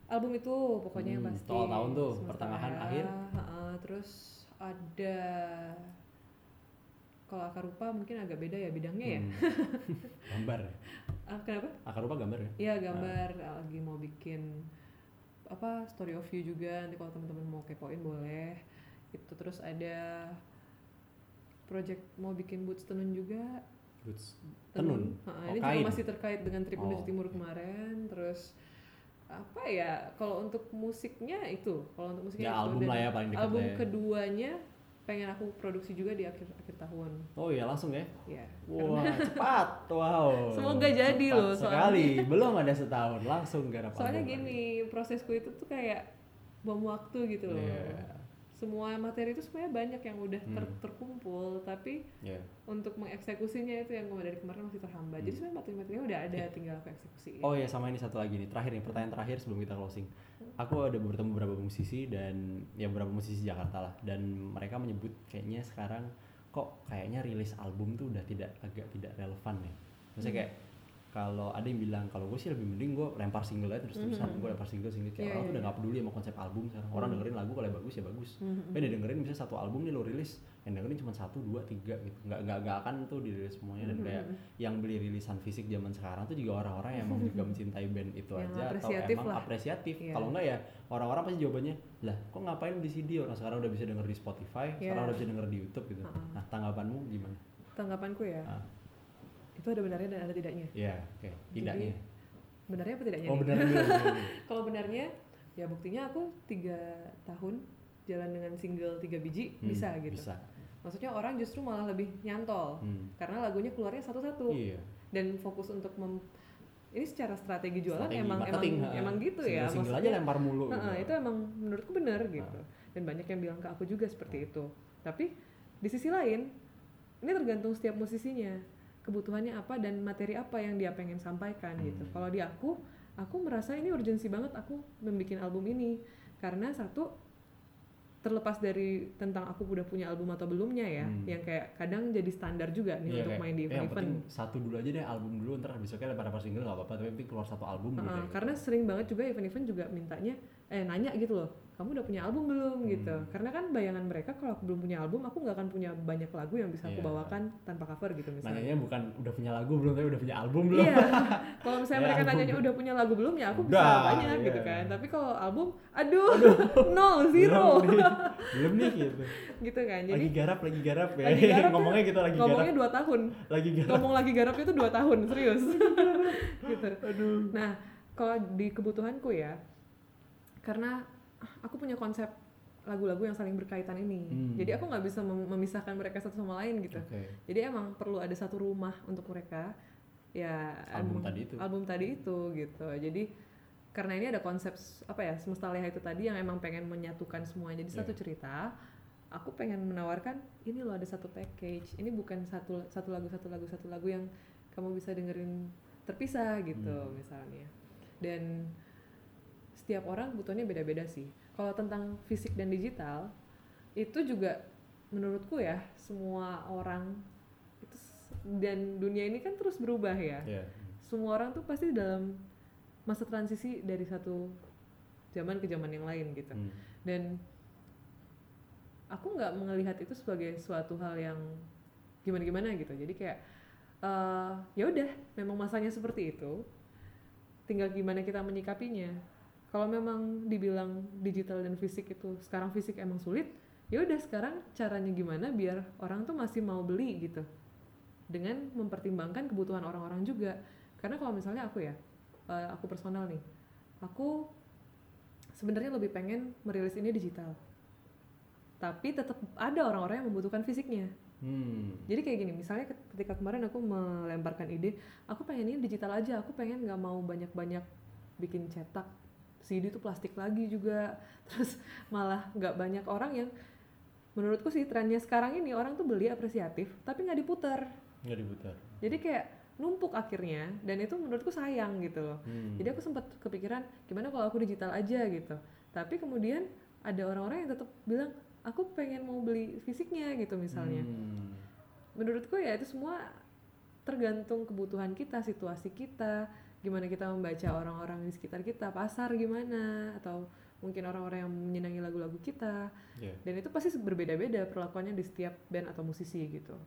Album itu pokoknya yang Hmm, pasti. awal tahun tuh, Semesta pertengahan, akhir. ha-ha, terus ada kalau akar rupa mungkin agak beda ya bidangnya ya. Hmm. gambar Ah, kenapa? akar rupa gambar ya Iya gambar lagi mau bikin apa story of you juga nanti kalau teman-teman mau kepoin boleh itu terus ada project mau bikin boots tenun juga Boots. tenun Ha, Oh, ini kain. juga masih terkait dengan trip menuju Oh, timur kemarin terus apa ya kalau untuk musiknya itu kalau untuk musiknya ya itu. album lah ya paling album ya. keduanya pengen aku produksi juga di akhir akhir tahun. Oh iya langsung ya? Ya wah cepat. Wow. Semoga jadi Cepat loh, sekali. Belum ada setahun langsung garap soalnya gini prosesku itu tuh kayak bom waktu gitu loh. Iya. Semua materi itu sebenarnya banyak yang udah ter- Hmm. terkumpul tapi Iya. untuk mengeksekusinya itu yang kemarin dari kemarin masih terhambat jadi sebenarnya materi-materinya udah ada tinggal aku eksekusi Hmm. Oh ya sama ini satu lagi nih terakhir nih pertanyaan terakhir sebelum kita closing. Aku ada bertemu beberapa musisi dan ya beberapa musisi Jakarta lah dan mereka menyebut kayaknya sekarang kok kayaknya rilis album tuh udah tidak agak tidak relevan nih. Maksudnya Hmm. kayak kalau ada yang bilang kalau gue sih lebih mending gue lempar single aja terus terusan Mhm. gue lempar single single kayak Iya, orang tuh iya, udah iya. nggak peduli sama konsep album sekarang orang Hmm. dengerin lagu kalau bagus ya bagus Mhm. tapi dengerin bisa satu album nih lo rilis yang dengerin cuma satu dua tiga gitu nggak nggak nggak akan tuh dirilis semuanya dan Mhm. kayak yang beli rilisan fisik zaman sekarang tuh juga orang-orang yang emang juga mencintai band itu Yang aja atau emang lah. apresiatif Iya. kalau enggak ya orang-orang pasti jawabannya lah kok ngapain di CD orang sekarang udah bisa denger di Spotify Iya. sekarang udah bisa denger di YouTube gitu Ha-ha. nah tanggapanmu gimana tanggapanku ya Ah. Itu ada benarnya dan ada tidaknya. Iya oke. Tidaknya. benarnya apa tidaknya? Oh nih? benar benar kalau benarnya ya buktinya aku tiga tahun jalan dengan single tiga biji Hmm, bisa gitu. bisa. Maksudnya orang justru malah lebih nyantol Hmm. karena lagunya keluarnya satu-satu. Iya. Dan fokus untuk mem ini secara strategi jualan Strategi emang emang ha. emang gitu ya. Single, aja maksudnya lempar mulu Heeh, gitu. itu emang menurutku benar gitu. Dan banyak yang bilang ke aku juga seperti itu. Tapi di sisi lain ini tergantung setiap musisinya kebutuhannya apa dan materi apa yang dia pengen sampaikan gitu Hmm. kalau di aku aku merasa ini urgensi banget aku membuat album ini karena satu terlepas dari tentang aku udah punya album atau belumnya ya Hmm. yang kayak kadang jadi standar juga nih Iya, untuk kayak, main di "Eh, yang event-event penting satu dulu aja deh album dulu ntar besoknya lempar lempar single nggak apa-apa tapi penting keluar satu album dulu Heeh, deh. karena sering banget juga event-event juga mintanya eh nanya gitu loh kamu udah punya album belum? Gitu. Hmm. karena kan bayangan mereka kalau aku belum punya album aku nggak akan punya banyak lagu yang bisa aku Iya. bawakan tanpa cover gitu misalnya. Nanyanya bukan udah punya lagu belum tapi udah punya album belum. Iya. Kalau misalnya Ya, mereka album. nanyanya udah punya lagu belum ya aku bisa Udah, banyak gitu iya. kan. Tapi kalau album aduh, nol zero. belum nih, belum nih gitu. Gitu kan. Jadi lagi garap lagi garap ya. Lagi garap ngomongnya gitu lagi ngomongnya garap. dua tahun. Lagi garap. Ngomong lagi garapnya itu dua tahun serius. Gitu. Aduh. Nah, kalau di kebutuhanku ya, karena aku punya konsep lagu-lagu yang saling berkaitan ini. Hmm. Jadi aku nggak bisa mem- memisahkan mereka satu sama lain gitu. oke Jadi emang perlu ada satu rumah untuk mereka. Ya Album emang- tadi itu. Album tadi itu gitu. Jadi karena ini ada konsep apa ya semesta leha itu tadi yang emang pengen menyatukan semuanya. Jadi satu Iya. cerita. Aku pengen menawarkan ini loh ada satu package. Ini bukan satu satu lagu satu lagu satu lagu yang kamu bisa dengerin terpisah gitu Hmm. misalnya. Dan setiap orang kebutuhannya beda-beda sih. Kalau tentang fisik dan digital itu juga menurutku ya semua orang itu dan dunia ini kan terus berubah ya. ya Semua orang tuh pasti dalam masa transisi dari satu zaman ke zaman yang lain gitu. Hmm. Dan aku nggak melihat itu sebagai suatu hal yang gimana gimana gitu jadi kayak eh ya udah memang masanya seperti itu tinggal gimana kita menyikapinya kalau memang dibilang digital dan fisik itu sekarang fisik emang sulit ya udah sekarang caranya gimana biar orang tuh masih mau beli gitu. Dengan mempertimbangkan kebutuhan orang-orang juga. Karena kalau misalnya aku ya eh, aku personal nih aku sebenarnya lebih pengen merilis ini digital. Tapi tetap ada orang-orang yang membutuhkan fisiknya. Hmm. jadi kayak gini misalnya ketika kemarin aku melemparkan ide aku pengen ini digital aja aku pengen nggak mau banyak-banyak bikin cetak CD itu plastik lagi juga. Terus malah nggak banyak orang yang menurutku sih trennya sekarang ini orang tuh beli apresiatif tapi nggak diputar Nggak diputar. jadi kayak numpuk akhirnya dan itu menurutku sayang gitu loh. Hmm. jadi aku sempat kepikiran gimana kalau aku digital aja? gitu. Tapi kemudian ada orang-orang yang tetap bilang aku pengen mau beli fisiknya gitu misalnya. Hmm. menurutku ya itu semua tergantung kebutuhan kita situasi kita gimana kita membaca orang-orang di sekitar kita pasar gimana atau mungkin orang-orang yang menyenangi lagu-lagu kita Iya. dan itu pasti berbeda-beda perlakuannya di setiap band atau musisi gitu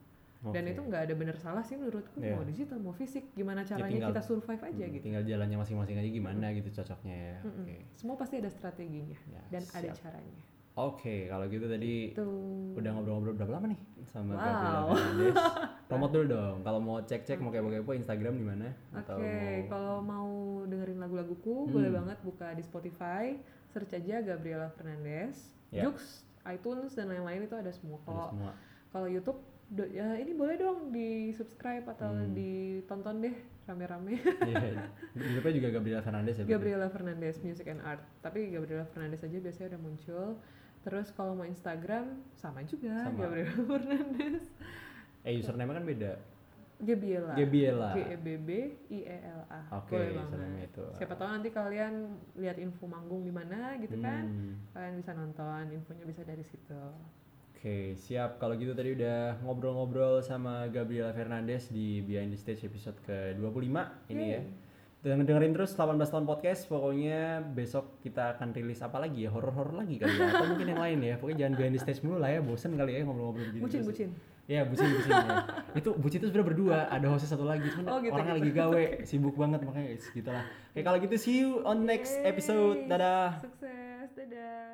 dan Oke. itu nggak ada bener salah sih menurutku Iya. mau digital mau fisik gimana caranya tinggal- kita survive aja Hmm, gitu Tinggal jalannya masing-masing aja gimana gitu cocoknya ya. Mm-mm. Oke. semua pasti ada strateginya Ya, dan ada siap. caranya Oke, kalau gitu tadi tuh udah ngobrol-ngobrol berapa lama nih sama Wow. Gabriela Fernandez? Promote dulu dong. Kalau mau cek-cek mau kepo-kepo Instagram di mana? Oke, Atau mau- kalau mau dengerin lagu-laguku Hmm. boleh banget buka di Spotify, search aja Gabriela Fernandez, Ya. Jux, iTunes dan lain-lain itu ada semua. Kalau semua. kalau YouTube do- ya ini boleh dong di subscribe atau Hmm. ditonton deh rame-rame. Iya. Di YouTube juga Gabriela Fernandez ya. Gabriela Fernandez Music and Art. Tapi Gabriela Fernandez aja biasanya udah muncul. Terus kalau mau Instagram sama juga Sama. Gabriela Fernandez. Eh username kan beda. Gabriela. Gabriela. G E B B I E L A. Oke, Boleh username itu. Siapa tahu nanti kalian lihat info manggung di mana gitu kan. Hmm. Kalian bisa nonton, infonya bisa dari situ. Oke, siap. Kalau gitu tadi udah ngobrol-ngobrol sama Gabriela Fernandez di Behind the Stage episode ke-25 ini ya. Dan dengerin terus 18 tahun podcast, pokoknya besok kita akan rilis apa lagi ya? Horor-horor lagi kali ya? Atau mungkin yang lain ya? Pokoknya jangan Behind the Stage mulu lah ya, bosen kali ya ngobrol-ngobrol begini Bucin, terus. bucin. Iya, bucin, bucin. ya. Itu bucin itu sebenarnya berdua, ada hostnya satu lagi, cuman Oh, gitu, orangnya gitu. lagi gawe, sibuk banget makanya gitu lah. Oke, kalau gitu see you on next episode. Dadah. Sukses, dadah.